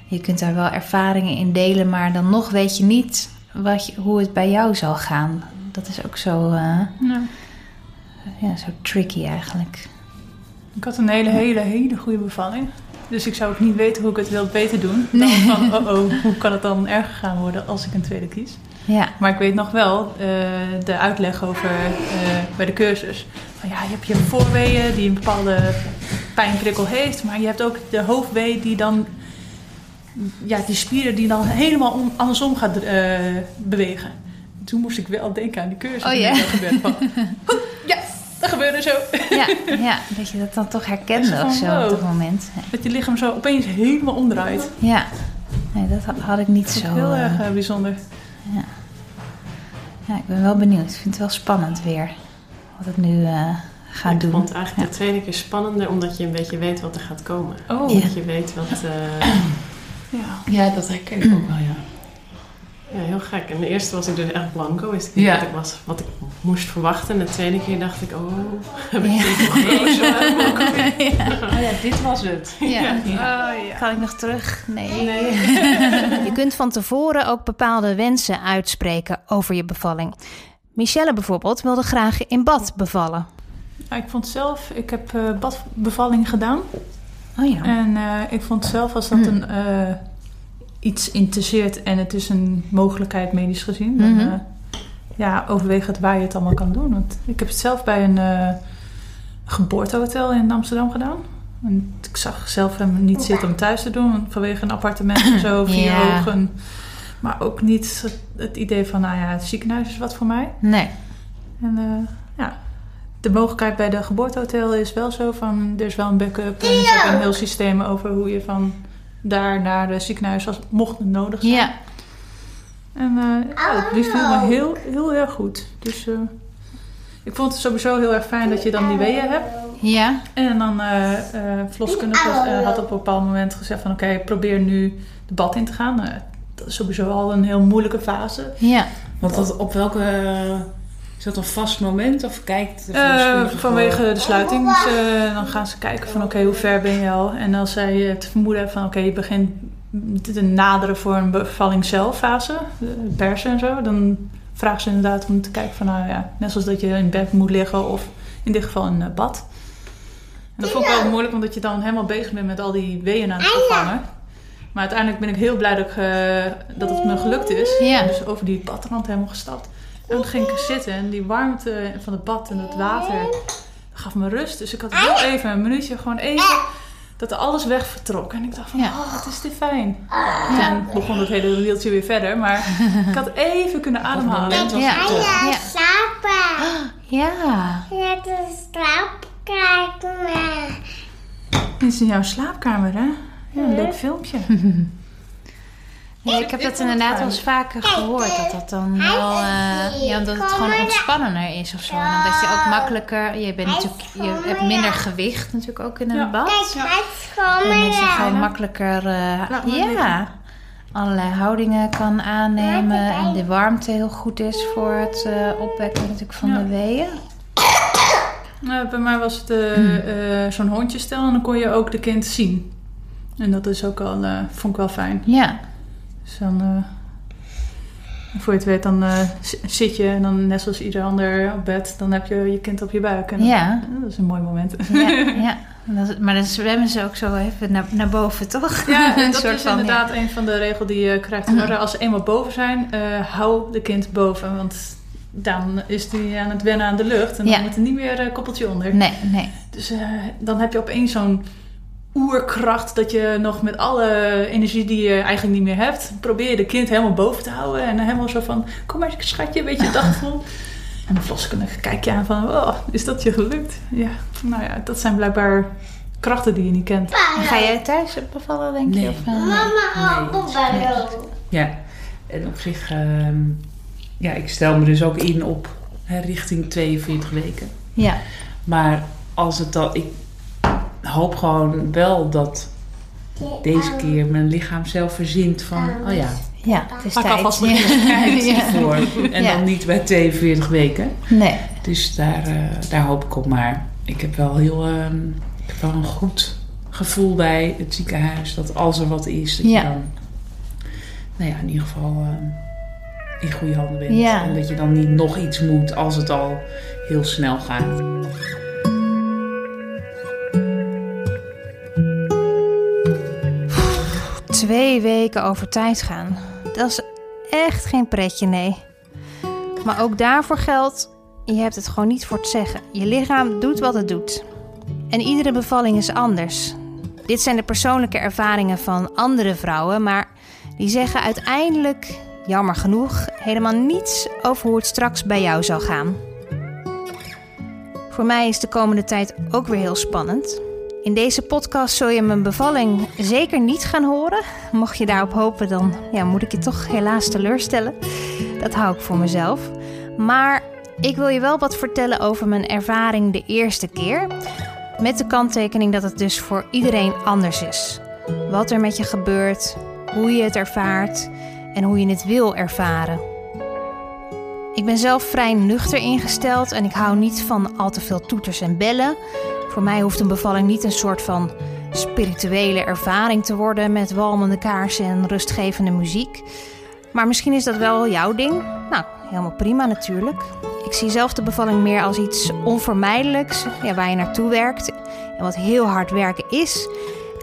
je kunt daar wel ervaringen in delen, maar dan nog weet je niet wat hoe het bij jou zal gaan. Dat is ook zo, eh, Ja. ja, zo tricky eigenlijk. Ik had een hele, hele, hele goede bevalling. Dus ik zou ook niet weten hoe ik het wil beter doen. Dan Nee. van, oh oh, hoe kan het dan erger gaan worden als ik een tweede kies? Ja. Maar ik weet nog wel eh, de uitleg over eh, bij de cursus. Van ja, je hebt je voorweeën die een bepaalde pijnprikkel heeft. Maar je hebt ook de hoofdwee die dan... Ja, die spieren die dan helemaal om- andersom gaat eh, bewegen. Toen moest ik wel denken aan die cursus. Oh, die ja? Van, "Hoe, ja, dat gebeurde zo. Ja, ja, dat je dat dan toch herkende of zo op dat wow. moment. Dat je lichaam zo opeens helemaal omdraait. Ja, nee, dat ha- had ik niet Dat is zo. heel eh, erg eh, bijzonder. ja, ik ben wel benieuwd. Ik vind het wel spannend weer. Wat ik nu eh ga ik doen. vond het eigenlijk de tweede keer spannender, omdat je een beetje weet wat er gaat komen. Oh, Ja. Dat je weet wat... eh, ja. Ja, dat herken ik ook wel, ja. ja, heel gek. En de eerste was ik dus echt blanco, wist ik niet Ja. wat ik, was, wat ik moest verwachten. En de tweede keer dacht ik, oh, heb ik Ja. dit nog nooit zo Oh ja, dit was het. Ja. Oh, ja. Kan ik nog terug? Nee. je kunt van tevoren ook bepaalde wensen uitspreken over je bevalling. Michelle bijvoorbeeld wilde graag in bad bevallen. Ik vond zelf, ik heb eh, badbevalling gedaan. Oh ja. En eh, ik vond zelf als dat Hmm. een, eh, iets interesseert en het is een mogelijkheid medisch gezien, dan eh, ja, overweeg het waar je het allemaal kan doen. Want ik heb het zelf bij een eh, geboortehotel in Amsterdam gedaan. En ik zag zelf hem niet zitten om thuis te doen, vanwege een appartement en zo, vier Ja. ogen. Maar ook niet het- het idee van, nou ja, het ziekenhuis is wat voor mij. Nee. En de mogelijkheid bij de geboortehotel is wel zo van... er is wel een backup en er is ook een heel systeem over hoe je van daar naar het ziekenhuis... Als, mocht het nodig zijn. Ja. En eh ja, het beviel me heel, heel erg goed. Dus eh, ik vond het sowieso heel erg fijn dat je dan die weeën hebt. Ja. En dan eh eh verloskundige eh, had op een bepaald moment gezegd van... oké, probeer nu de bad in te gaan. Nou, dat is sowieso al een heel moeilijke fase. Ja. Want dat, op welke... Is dat een vast moment of kijkt de Eh, verloskundige vanwege de sluiting. Dus, eh, dan gaan ze kijken van oké, hoe ver ben je al? En als zij het vermoeden hebben van oké, je begint te naderen voor een bevalling zelffase, persen en zo, dan vragen ze inderdaad om te kijken van nou ja, net zoals dat je in bed moet liggen of in dit geval in een bad. En dat vond ik wel moeilijk, omdat je dan helemaal bezig bent met al die weeën aan het vervangen. Maar uiteindelijk ben ik heel blij dat, ik, eh, dat het me gelukt is. Ja. Dus over die badrand helemaal gestapt. En toen ging ik zitten en die warmte van het bad en het water gaf me rust. Dus ik had heel even een minuutje, gewoon even, dat er alles weg vertrok. En ik dacht van, Ja. oh, wat is dit fijn. Toen begon het hele wieltje weer verder. Maar ik had even kunnen ademhalen. was Ja. Ja. slapen. Ja. Net een slaapkamer. Dit is in jouw slaapkamer, hè? Ja, een leuk filmpje. Ja, ik heb dat inderdaad wel eens vaker gehoord. Dat dat dan wel... eh, ja, dat het gewoon ontspannender is of zo. En omdat je ook makkelijker... Je, bent natuurlijk, je hebt minder gewicht natuurlijk ook in een Ja. bad. Is En dat je gewoon makkelijker... eh, ja, allerlei houdingen kan aannemen. En de warmte heel goed is voor het eh, opwekken natuurlijk van Ja. de weeën. Nou, bij mij was het eh, zo'n hondjestel en dan kon je ook de kind zien. En dat is ook al, eh, vond ik wel fijn. Ja. Dus dan, eh, voor je het weet, dan eh, zit je en dan net zoals ieder ander op bed, dan heb je je kind op je buik. En dan- Ja. dat is een mooi moment. Ja, ja. Dat- maar dan zwemmen ze ook zo even naar, naar boven, toch? Ja, en dat is van, inderdaad een van de regels die je krijgt te horen. Als ze eenmaal boven zijn, eh, hou de kind boven. Want dan is die aan het wennen aan de lucht en dan Ja. moet er niet meer een koppeltje onder. Nee, nee. Dus eh, dan heb je opeens zo'n oerkracht dat je nog met alle energie die je eigenlijk niet meer hebt, probeer je de kind helemaal boven te houden. En helemaal zo van, kom maar schatje, een beetje dagvol. En dan verloskundige kijk je aan van, oh, is dat je gelukt? Ja, nou ja, dat zijn blijkbaar krachten die je niet kent. En Ga jij thuis bevallen, denk je? Of, eh, nee? Mama, oh. Ja, en op zich, ehm, ja, ik stel me dus ook in op hè, richting 42 weken. Ja. Maar als het dan, ik hoop gewoon wel dat deze keer mijn lichaam zelf verzint van, oh ja, Ja, het is Pak tijd. alvast Ja. tijd voor. En Ja. dan niet bij 42 weken. Nee. Dus daar, eh, daar hoop ik op. Maar ik heb wel heel, ehm, ik heb wel een goed gevoel bij het ziekenhuis dat als er wat is, dat Ja. je dan, nou ja, in ieder geval ehm, in goede handen bent. Ja. En dat je dan niet nog iets moet als het al heel snel gaat. Twee weken over tijd gaan. Dat is echt geen pretje, nee. Maar ook daarvoor geldt, je hebt het gewoon niet voor te zeggen. Je lichaam doet wat het doet. En iedere bevalling is anders. Dit zijn de persoonlijke ervaringen van andere vrouwen, maar die zeggen uiteindelijk, jammer genoeg, helemaal niets over hoe het straks bij jou zal gaan. Voor mij is de komende tijd ook weer heel spannend. In deze podcast zul je mijn bevalling zeker niet gaan horen. Mocht je daarop hopen, dan ja, moet ik je toch helaas teleurstellen. Dat hou ik voor mezelf. Maar ik wil je wel wat vertellen over mijn ervaring de eerste keer. Met de kanttekening dat het dus voor iedereen anders is. Wat er met je gebeurt, hoe je het ervaart en hoe je het wil ervaren. Ik ben zelf vrij nuchter ingesteld en ik hou niet van al te veel toeters en bellen. Voor mij hoeft een bevalling niet een soort van spirituele ervaring te worden met walmende kaarsen en rustgevende muziek. Maar misschien is dat wel jouw ding. Nou, helemaal prima natuurlijk. Ik zie zelf de bevalling meer als iets onvermijdelijks ja, waar je naartoe werkt. En wat heel hard werken is.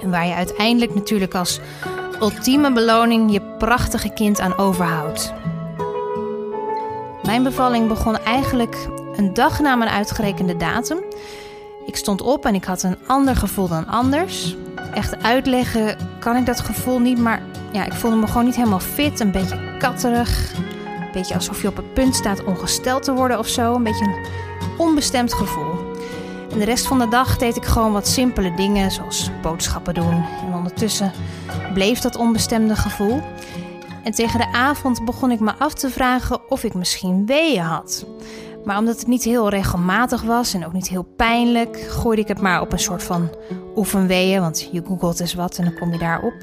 En waar je uiteindelijk natuurlijk als ultieme beloning je prachtige kind aan overhoudt. Mijn bevalling begon eigenlijk een dag na mijn uitgerekende datum. Ik stond op en ik had een ander gevoel dan anders. Echt uitleggen kan ik dat gevoel niet, maar ja, ik voelde me gewoon niet helemaal fit. Een beetje katterig. Een beetje alsof je op het punt staat ongesteld te worden of zo. Een beetje een onbestemd gevoel. En de rest van de dag deed ik gewoon wat simpele dingen, zoals boodschappen doen. En ondertussen bleef dat onbestemde gevoel. En tegen de avond begon ik me af te vragen of ik misschien weeën had. Maar omdat het niet heel regelmatig was en ook niet heel pijnlijk, gooide ik het maar op een soort van oefenweeën. Want je googelt eens wat en dan kom je daarop.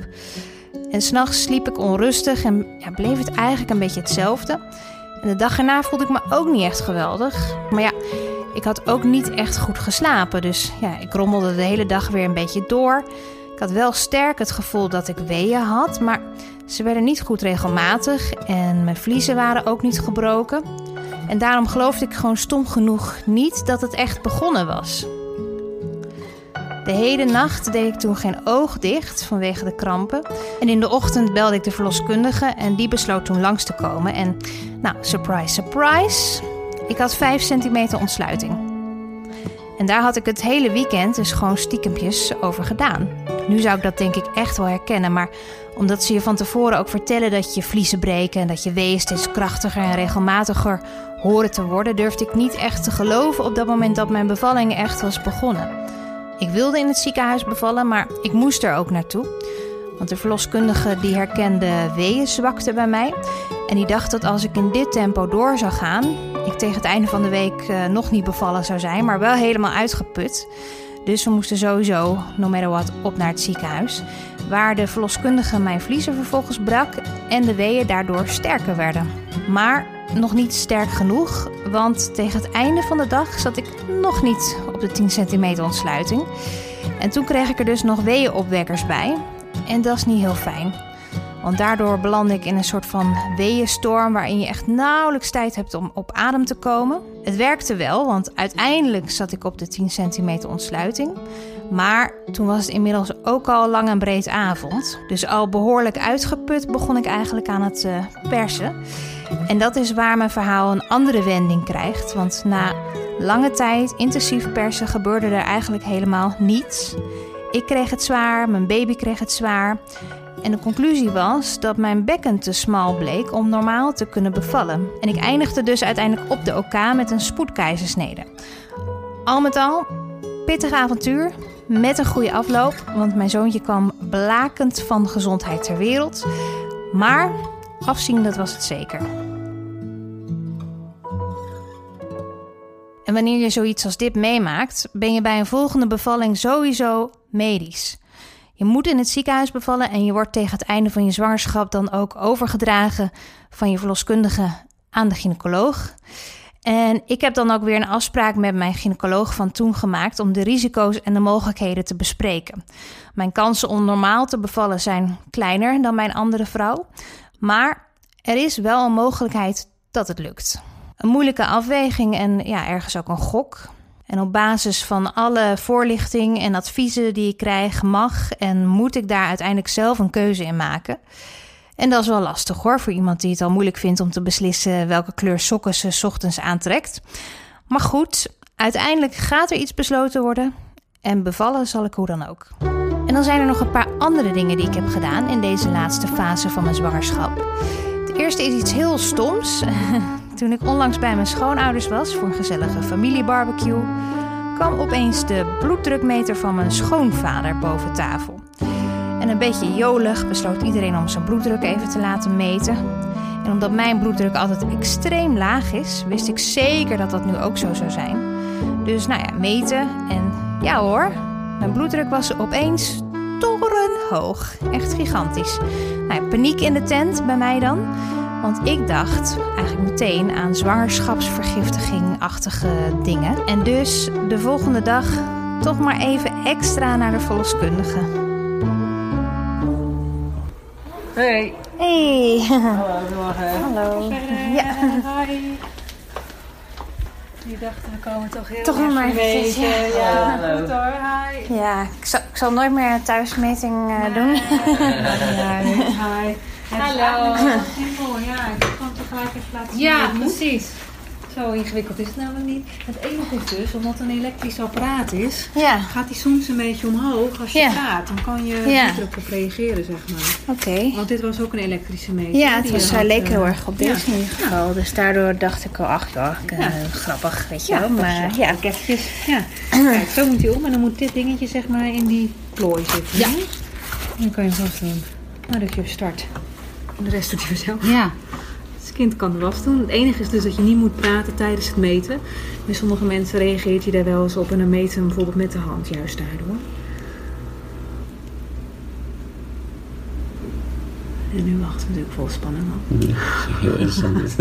En s'nachts sliep ik onrustig en ja, bleef het eigenlijk een beetje hetzelfde. En de dag erna voelde ik me ook niet echt geweldig. Maar ja, ik had ook niet echt goed geslapen. Dus ja, ik rommelde de hele dag weer een beetje door. Ik had wel sterk het gevoel dat ik weeën had, maar ze werden niet goed regelmatig en mijn vliezen waren ook niet gebroken. En daarom geloofde ik gewoon stom genoeg niet dat het echt begonnen was. De hele nacht deed ik toen geen oog dicht vanwege de krampen. En in de ochtend belde ik de verloskundige en die besloot toen langs te komen. En nou, surprise, surprise. Ik had 5 centimeter ontsluiting. En daar had ik het hele weekend dus gewoon stiekempjes over gedaan. Nu zou ik dat denk ik echt wel herkennen, maar omdat ze je van tevoren ook vertellen dat je vliezen breken en dat je weeën steeds krachtiger en regelmatiger horen te worden, durfde ik niet echt te geloven op dat moment dat mijn bevalling echt was begonnen. Ik wilde in het ziekenhuis bevallen, maar ik moest er ook naartoe. Want de verloskundige die herkende weeënzwakte bij mij. En die dacht dat als ik in dit tempo door zou gaan, ik tegen het einde van de week uh, nog niet bevallen zou zijn, maar wel helemaal uitgeput. Dus we moesten sowieso, no matter what, op naar het ziekenhuis. Waar de verloskundige mijn vliezen vervolgens brak en de weeën daardoor sterker werden. Maar nog niet sterk genoeg, want tegen het einde van de dag zat ik nog niet op de 10 centimeter ontsluiting. En toen kreeg ik er dus nog weeënopwekkers bij. En dat is niet heel fijn. Want daardoor belandde ik in een soort van weeënstorm waarin je echt nauwelijks tijd hebt om op adem te komen. Het werkte wel, want uiteindelijk zat ik op de 10 centimeter ontsluiting. Maar toen was het inmiddels ook al lang en breed avond. Dus al behoorlijk uitgeput begon ik eigenlijk aan het uh, persen. En dat is waar mijn verhaal een andere wending krijgt. Want na lange tijd intensief persen gebeurde er eigenlijk helemaal niets. Ik kreeg het zwaar, mijn baby kreeg het zwaar. En de conclusie was dat mijn bekken te smal bleek om normaal te kunnen bevallen. En ik eindigde dus uiteindelijk op de OK met een spoedkeizersnede. Al met al, pittig avontuur met een goede afloop, want mijn zoontje kwam blakend van gezondheid ter wereld. Maar afzien, dat was het zeker. En wanneer je zoiets als dit meemaakt, ben je bij een volgende bevalling sowieso medisch. Je moet in het ziekenhuis bevallen en je wordt tegen het einde van je zwangerschap dan ook overgedragen van je verloskundige aan de gynaecoloog. En ik heb dan ook weer een afspraak met mijn gynaecoloog van toen gemaakt om de risico's en de mogelijkheden te bespreken. Mijn kansen om normaal te bevallen zijn kleiner dan mijn andere vrouw, maar er is wel een mogelijkheid dat het lukt. Een moeilijke afweging en ja, ergens ook een gok. En op basis van alle voorlichting en adviezen die ik krijg, mag en moet ik daar uiteindelijk zelf een keuze in maken. En dat is wel lastig hoor, voor iemand die het al moeilijk vindt om te beslissen welke kleur sokken ze ochtends aantrekt. Maar goed, uiteindelijk gaat er iets besloten worden. En bevallen zal ik hoe dan ook. En dan zijn er nog een paar andere dingen die ik heb gedaan in deze laatste fase van mijn zwangerschap. Het eerste is iets heel stoms. Toen ik onlangs bij mijn schoonouders was voor een gezellige familiebarbecue, kwam opeens de bloeddrukmeter van mijn schoonvader boven tafel. En een beetje jolig besloot iedereen om zijn bloeddruk even te laten meten. En omdat mijn bloeddruk altijd extreem laag is, wist ik zeker dat dat nu ook zo zou zijn. Dus nou ja, meten en ja hoor, mijn bloeddruk was opeens torenhoog. Echt gigantisch. Nou ja, paniek in de tent bij mij dan. Want ik dacht eigenlijk meteen aan zwangerschapsvergiftiging-achtige dingen. En dus de volgende dag toch maar even extra naar de verloskundige. Hey. Hey. Hallo, goedemorgen. Hallo. Ja. Hi. Die dachten, we komen toch heel Toch nog maar eventjes, ja. Ja, Hallo. goed hoor. Hi. Ja, ik zal, ik zal nooit meer een thuismeting eh, doen. Ja, hi. Hallo. Simpel, ja. Ik kan het gelijk even laten zien. Ja, precies. Zo ingewikkeld is het namelijk niet. Het enige is dus, omdat het een elektrisch apparaat is, Ja, gaat hij soms een beetje omhoog als je Ja. praat. Dan kan je Ja. bloeddruk op reageren, zeg maar. oké. Want dit was ook een elektrische meter. Ja, het die was, hij had, leek eh, heel erg op deze in ieder geval. Dus daardoor dacht ik al, ach ja, eh, grappig, weet je wel. Maar ja, Ook eventjes, ja. Kijk, zo moet hij om en dan moet dit dingetje zeg maar in die plooi zitten. Ja. En dan kan je hem vast doen. Nou, dat je start. En de rest doet hij zelf. ja. Het kind kan de was doen. Het enige is dus dat je niet moet praten tijdens het meten. Bij sommige mensen reageert je daar wel eens op en dan meten hem bijvoorbeeld met de hand, juist daardoor. En nu wachten we natuurlijk vol spanning op. Heel interessant.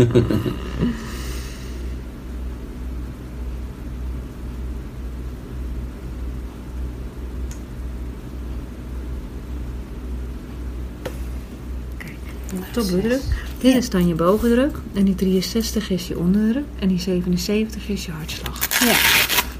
Top bloeddruk. Dit is dan je bovendruk. En die 63 is je onderdruk. En die 77 is je hartslag. Ja.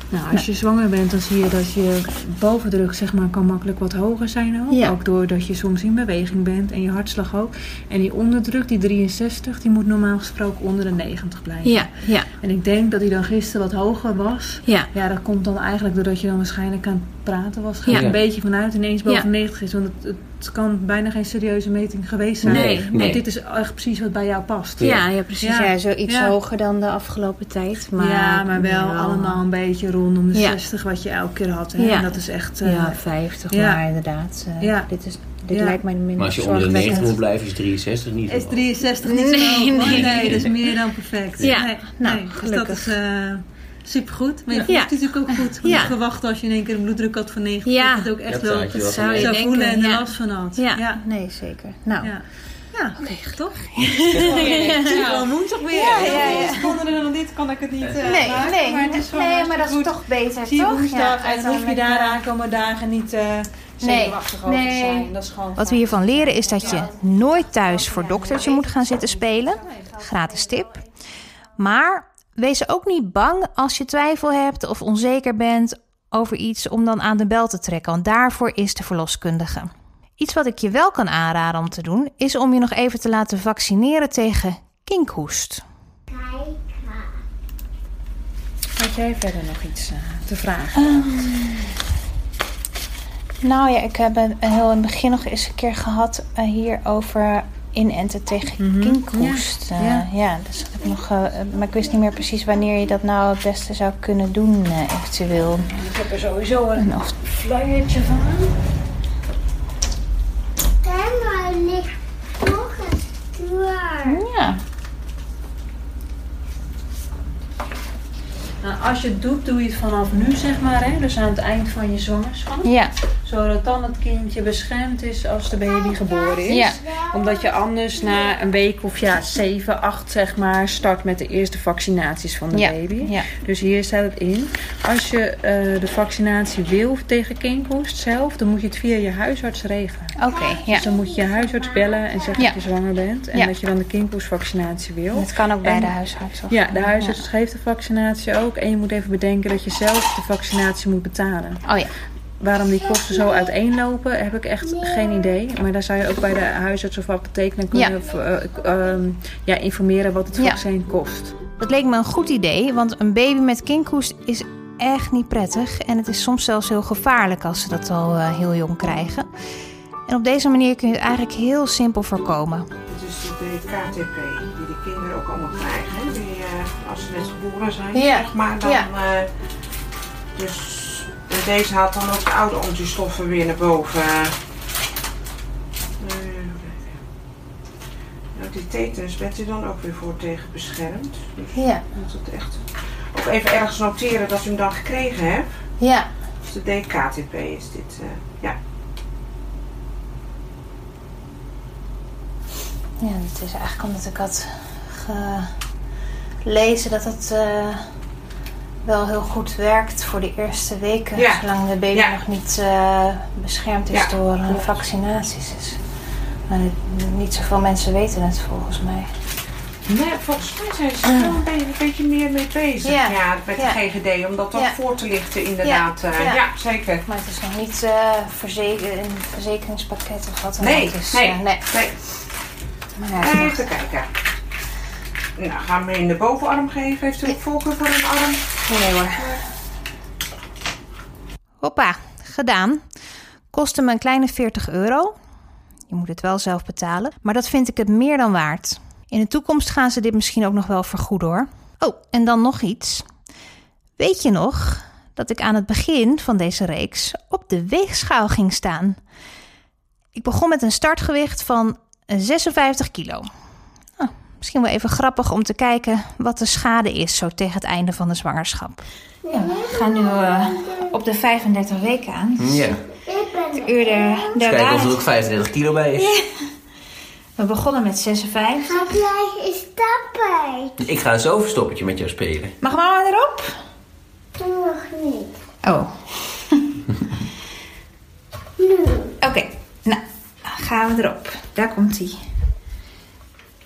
Nou, als je zwanger bent, dan zie je dat je bovendruk zeg maar, kan makkelijk wat hoger zijn ook. Ja. Ook doordat je soms in beweging bent en je hartslag ook. En die onderdruk, die 63, die moet normaal gesproken onder de 90 blijven. Ja, ja, En ik denk dat die dan gisteren wat hoger was. ja. Ja, dat komt dan eigenlijk doordat je dan waarschijnlijk aan het praten was. Ga Ja. een beetje vanuit ineens boven Ja. 90 is. Want het, het kan bijna geen serieuze meting geweest zijn. Nee, Want nee. dit is echt precies wat bij jou past. Ja, ja, precies. Ja. Zo iets hoger dan de afgelopen tijd. Maar, ja, maar wel allemaal een beetje rondom de Ja. 60 wat je elke keer had. Hè? Ja. En dat is echt... eh, Ja, 50, ja. maar inderdaad. eh, Ja. Dit, is, dit Ja. lijkt mij minder Maar als je onder de 90 moet blijven, is 63 niet is zo. 63 niet Nee, hoor. nee. nee, dat is meer dan perfect. Ja, nee, nou, nee. Dus dat gelukkig. is uh, supergoed. Maar je Ja. voelt het natuurlijk ook goed. Ja. ik verwacht als je in één keer een bloeddruk had van 90, Ja. dat je het ook echt Dat wel je zou je denken, voelen en er ja. last van had. Ja, ja. nee, zeker. Nou, Ja, ja. oké, toch? Ja. Wel woensdag weer. Ja, ja, ja. Spannender dan dit kan ik het niet uh, nee, maken, nee, maar het is nee, maar dat is goed. toch beter, Zie je toch? woensdag en hoef je met, daar eh, aankomende dagen niet uh, zenuwachtig over te nee. zijn. Dat is gewoon Wat we hiervan leren is dat je nooit thuis voor doktertje moet gaan zitten spelen. Gratis tip. Maar wees ook niet bang als je twijfel hebt of onzeker bent over iets om dan aan de bel te trekken. Want daarvoor is de verloskundige. Iets wat ik je wel kan aanraden om te doen, is om je nog even te laten vaccineren tegen kinkhoest. Had jij verder nog iets uh, te vragen? Nou ja, ik heb een, heel in het begin nog eens een keer gehad uh, hier over inenten tegen mm -hmm. kinkhoest. Ja. Uh, ja. ja. dus dat heb ik nog, uh, maar ik wist niet meer precies wanneer je dat nou het beste zou kunnen doen, uh, eventueel. Ik heb er sowieso een of... flyertje van. Ligt nog een. Ja. Nou, als je het doet, doe je het vanaf nu, zeg maar. Hè? Dus aan het eind van je zwangerschap. Ja. Zodat dan het kindje beschermd is als de baby geboren is. Ja. Omdat je anders na een week of ja, 7, 8 zeg maar, start met de eerste vaccinaties van de ja. baby. Ja. Dus hier staat het in. Als je uh, de vaccinatie wil tegen kinkhoest zelf, dan moet je het via je huisarts regelen. Oké, okay, ja. Dus dan moet je je huisarts bellen en zeggen dat je zwanger bent. En dat je dan de kinkhoestvaccinatie wil. Dat kan ook bij en, de huisarts. Of ja, de huisarts geeft de vaccinatie ook. En je moet even bedenken dat je zelf de vaccinatie moet betalen. Oh ja. Waarom die kosten zo uiteenlopen, heb ik echt geen idee. Maar daar zou je ook bij de huisarts of apotheek naar kunnen Ja. v- eh, ehm, ja, informeren wat het Ja. vaccin kost. Dat leek me een goed idee, want een baby met kinkhoest is echt niet prettig. En het is soms zelfs heel gevaarlijk als ze dat al eh, heel jong krijgen. En op deze manier kun je het eigenlijk heel simpel voorkomen. Het is de KTP die de kinderen ook allemaal krijgen. Die, eh, als ze net geboren zijn, Ja. zeg maar. Dan, Ja. eh, dus en deze haalt dan ook de oude antistoffen weer naar boven. Eh, nou, die tetanus bent u dan ook weer voor tegen beschermd. Dus Ja. moet het echt ook even ergens noteren dat u hem dan gekregen hebt. Ja. Dus de DKTP is dit. eh, ja. Ja, het is eigenlijk omdat ik had gelezen dat het eh, wel heel goed werkt voor de eerste weken. Ja. Zolang de baby Ja. nog niet eh, beschermd is Ja, door klopt. vaccinaties. Dus, maar niet- zoveel mensen weten het volgens mij. Nee, volgens mij zijn ze er wel een beetje, een beetje meer mee bezig. Ja. Ja, met Ja. de GGD, om dat Ja. voor te lichten inderdaad. Ja. eh, Ja. zeker. Maar het is nog niet eh, verzeke- een verzekeringspakket of wat dan Nee, ook. Dus, nee, nee. nee. Maar nog- Even kijken. Nou, gaan we in de bovenarm geven. Heeft u ook voorkeur voor een arm? Hoppa, gedaan. Kostte me een kleine 40 euro. Je moet het wel zelf betalen. Maar dat vind ik het meer dan waard. In de toekomst gaan ze dit misschien ook nog wel vergoeden hoor. Oh, en dan nog iets. Weet je nog dat ik aan het begin van deze reeks op de weegschaal ging staan? Ik begon met een startgewicht van 56 kilo. Misschien wel even grappig om te kijken wat de schade is zo tegen het einde van de zwangerschap. Ja, we gaan nu eh, op de 35 weken aan. Ja. Het uur der, der Kijken of er ook 35 kilo bij is. We begonnen met 56. Ga gleich is tapijt. Ik ga een zoverstoppertje met jou spelen. Mag mama erop? Nog niet. Oh, Nu. oké. Nou, gaan we erop. Daar komt hij.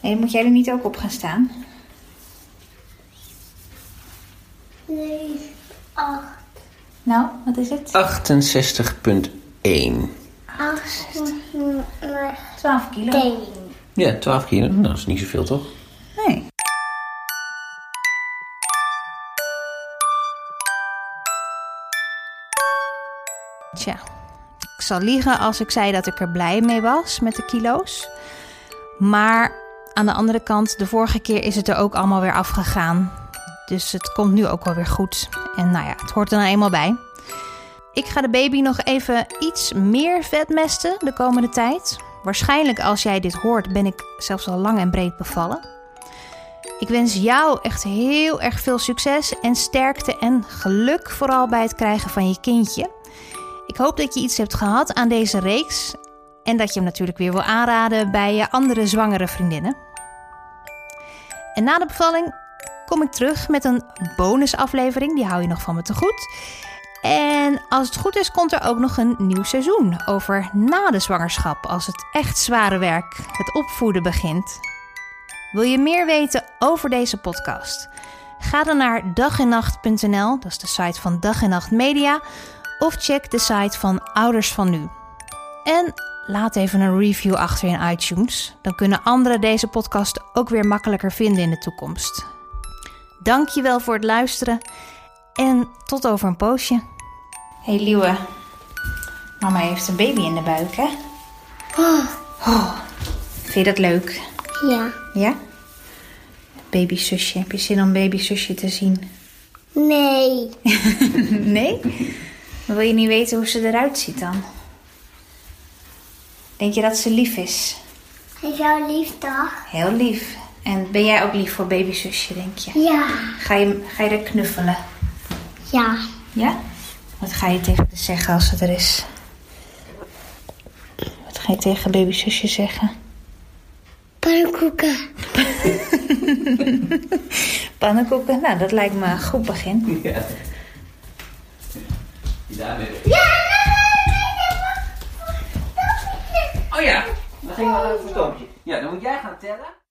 Hey, moet jij er niet ook op gaan staan? Nee. Acht. Nou, wat is het? 68,1. Acht. 12 kilo. Ja, 12 kilo. Nou, dat is niet zoveel toch? Nee. Tja, ik zal liegen als ik zei dat ik er blij mee was met de kilo's. Maar aan de andere kant, de vorige keer is het er ook allemaal weer afgegaan. Dus het komt nu ook wel weer goed. En nou ja, het hoort er nou eenmaal bij. Ik ga de baby nog even iets meer vetmesten de komende tijd. Waarschijnlijk als jij dit hoort, ben ik zelfs al lang en breed bevallen. Ik wens jou echt heel erg veel succes en sterkte en geluk vooral bij het krijgen van je kindje. Ik hoop dat je iets hebt gehad aan deze reeks en dat je hem natuurlijk weer wil aanraden bij je andere zwangere vriendinnen. En na de bevalling kom ik terug met een bonusaflevering, die hou je nog van me te goed. En als het goed is, komt er ook nog een nieuw seizoen over na de zwangerschap, als het echt zware werk, het opvoeden begint. Wil je meer weten over deze podcast? Ga dan naar dagennacht.nl, dat is de site van Dag en Nacht Media, of check de site van Ouders van Nu. En laat even een review achter in iTunes, dan kunnen anderen deze podcast ook weer makkelijker vinden in de toekomst. Dankjewel voor het luisteren en tot over een poosje. Hey Liewe, mama heeft een baby in de buik, hè? Oh, vind je dat leuk? Ja. Ja? Babyzusje, heb je zin om babyzusje te zien? Nee. nee? Wil je niet weten hoe ze eruit ziet dan? Denk je dat ze lief is? Is jou lief toch? Heel lief. En ben jij ook lief voor babyzusje, denk je? Ja. Ga je, ga je er knuffelen? Ja. Ja? Wat ga je tegen haar zeggen als ze er is? Wat ga je tegen babyzusje zeggen? Pannenkoeken. Pannenkoeken? Nou, dat lijkt me een goed begin. Ja. Daarmee. Oh ja, dan ging wel een verstoppertje. Ja, dan moet jij gaan tellen.